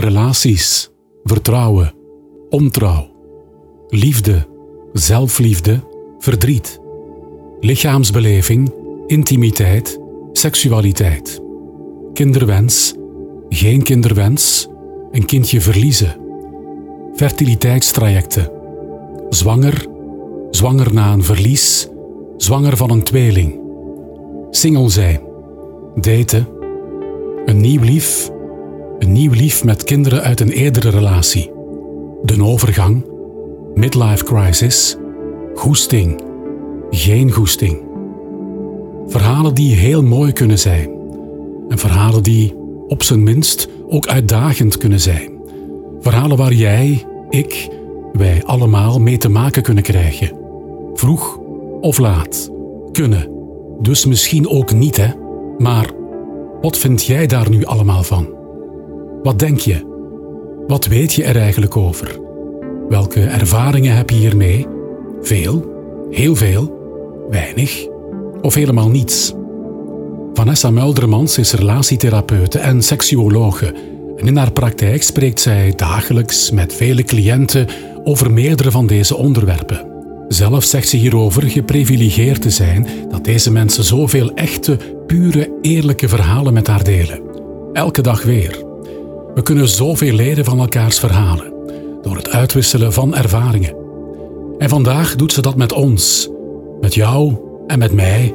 relaties, vertrouwen, ontrouw, liefde, zelfliefde, verdriet, lichaamsbeleving, intimiteit, seksualiteit, kinderwens, geen kinderwens, een kindje verliezen, fertiliteitstrajecten, zwanger, zwanger na een verlies, zwanger van een tweeling, single zijn, daten, een nieuw lief, een nieuw lief met kinderen uit een eerdere relatie, de overgang, midlife crisis, goesting, geen goesting. Verhalen die heel mooi kunnen zijn en verhalen die op zijn minst ook uitdagend kunnen zijn. Verhalen waar jij, ik, wij allemaal mee te maken kunnen krijgen. Vroeg of laat. Kunnen. Dus misschien ook niet, hè? Maar wat vind jij daar nu allemaal van? Wat denk je? Wat weet je er eigenlijk over? Welke ervaringen heb je hiermee? Veel? Heel veel? Weinig? Of helemaal niets? Vanessa Muldermans is relatietherapeute en seksuologe. En in haar praktijk spreekt zij dagelijks met vele cliënten over meerdere van deze onderwerpen. Zelf zegt ze hierover geprivilegeerd te zijn dat deze mensen zoveel echte, pure, eerlijke verhalen met haar delen. Elke dag weer. We kunnen zoveel leren van elkaars verhalen, door het uitwisselen van ervaringen. En vandaag doet ze dat met ons, met jou en met mij.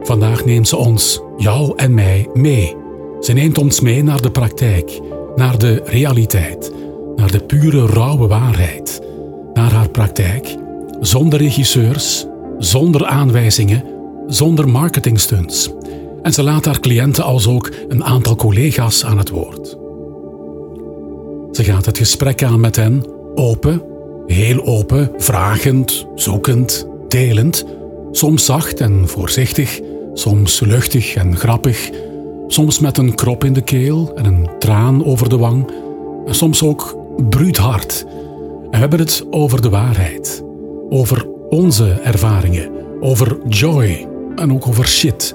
Vandaag neemt ze ons, jou en mij, mee. Ze neemt ons mee naar de praktijk, naar de realiteit, naar de pure, rauwe waarheid, naar haar praktijk zonder regisseurs, zonder aanwijzingen, zonder marketingstunts. En ze laat haar cliënten als ook een aantal collega's aan het woord. Ze gaat het gesprek aan met hen, open, heel open, vragend, zoekend, delend, soms zacht en voorzichtig, soms luchtig en grappig, soms met een krop in de keel en een traan over de wang, en soms ook bruut hard. We hebben het over de waarheid over onze ervaringen, over joy en ook over shit.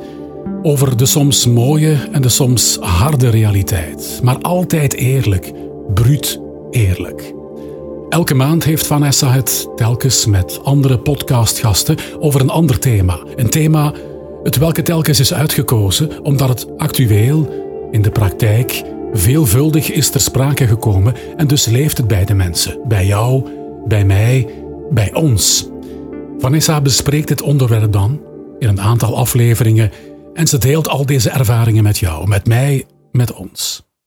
Over de soms mooie en de soms harde realiteit, maar altijd eerlijk, bruut eerlijk. Elke maand heeft Vanessa het telkens met andere podcastgasten over een ander thema. Een thema het welke telkens is uitgekozen omdat het actueel, in de praktijk, veelvuldig is ter sprake gekomen en dus leeft het bij de mensen, bij jou, bij mij bij ons. Vanessa bespreekt dit onderwerp dan in een aantal afleveringen en ze deelt al deze ervaringen met jou, met mij, met ons.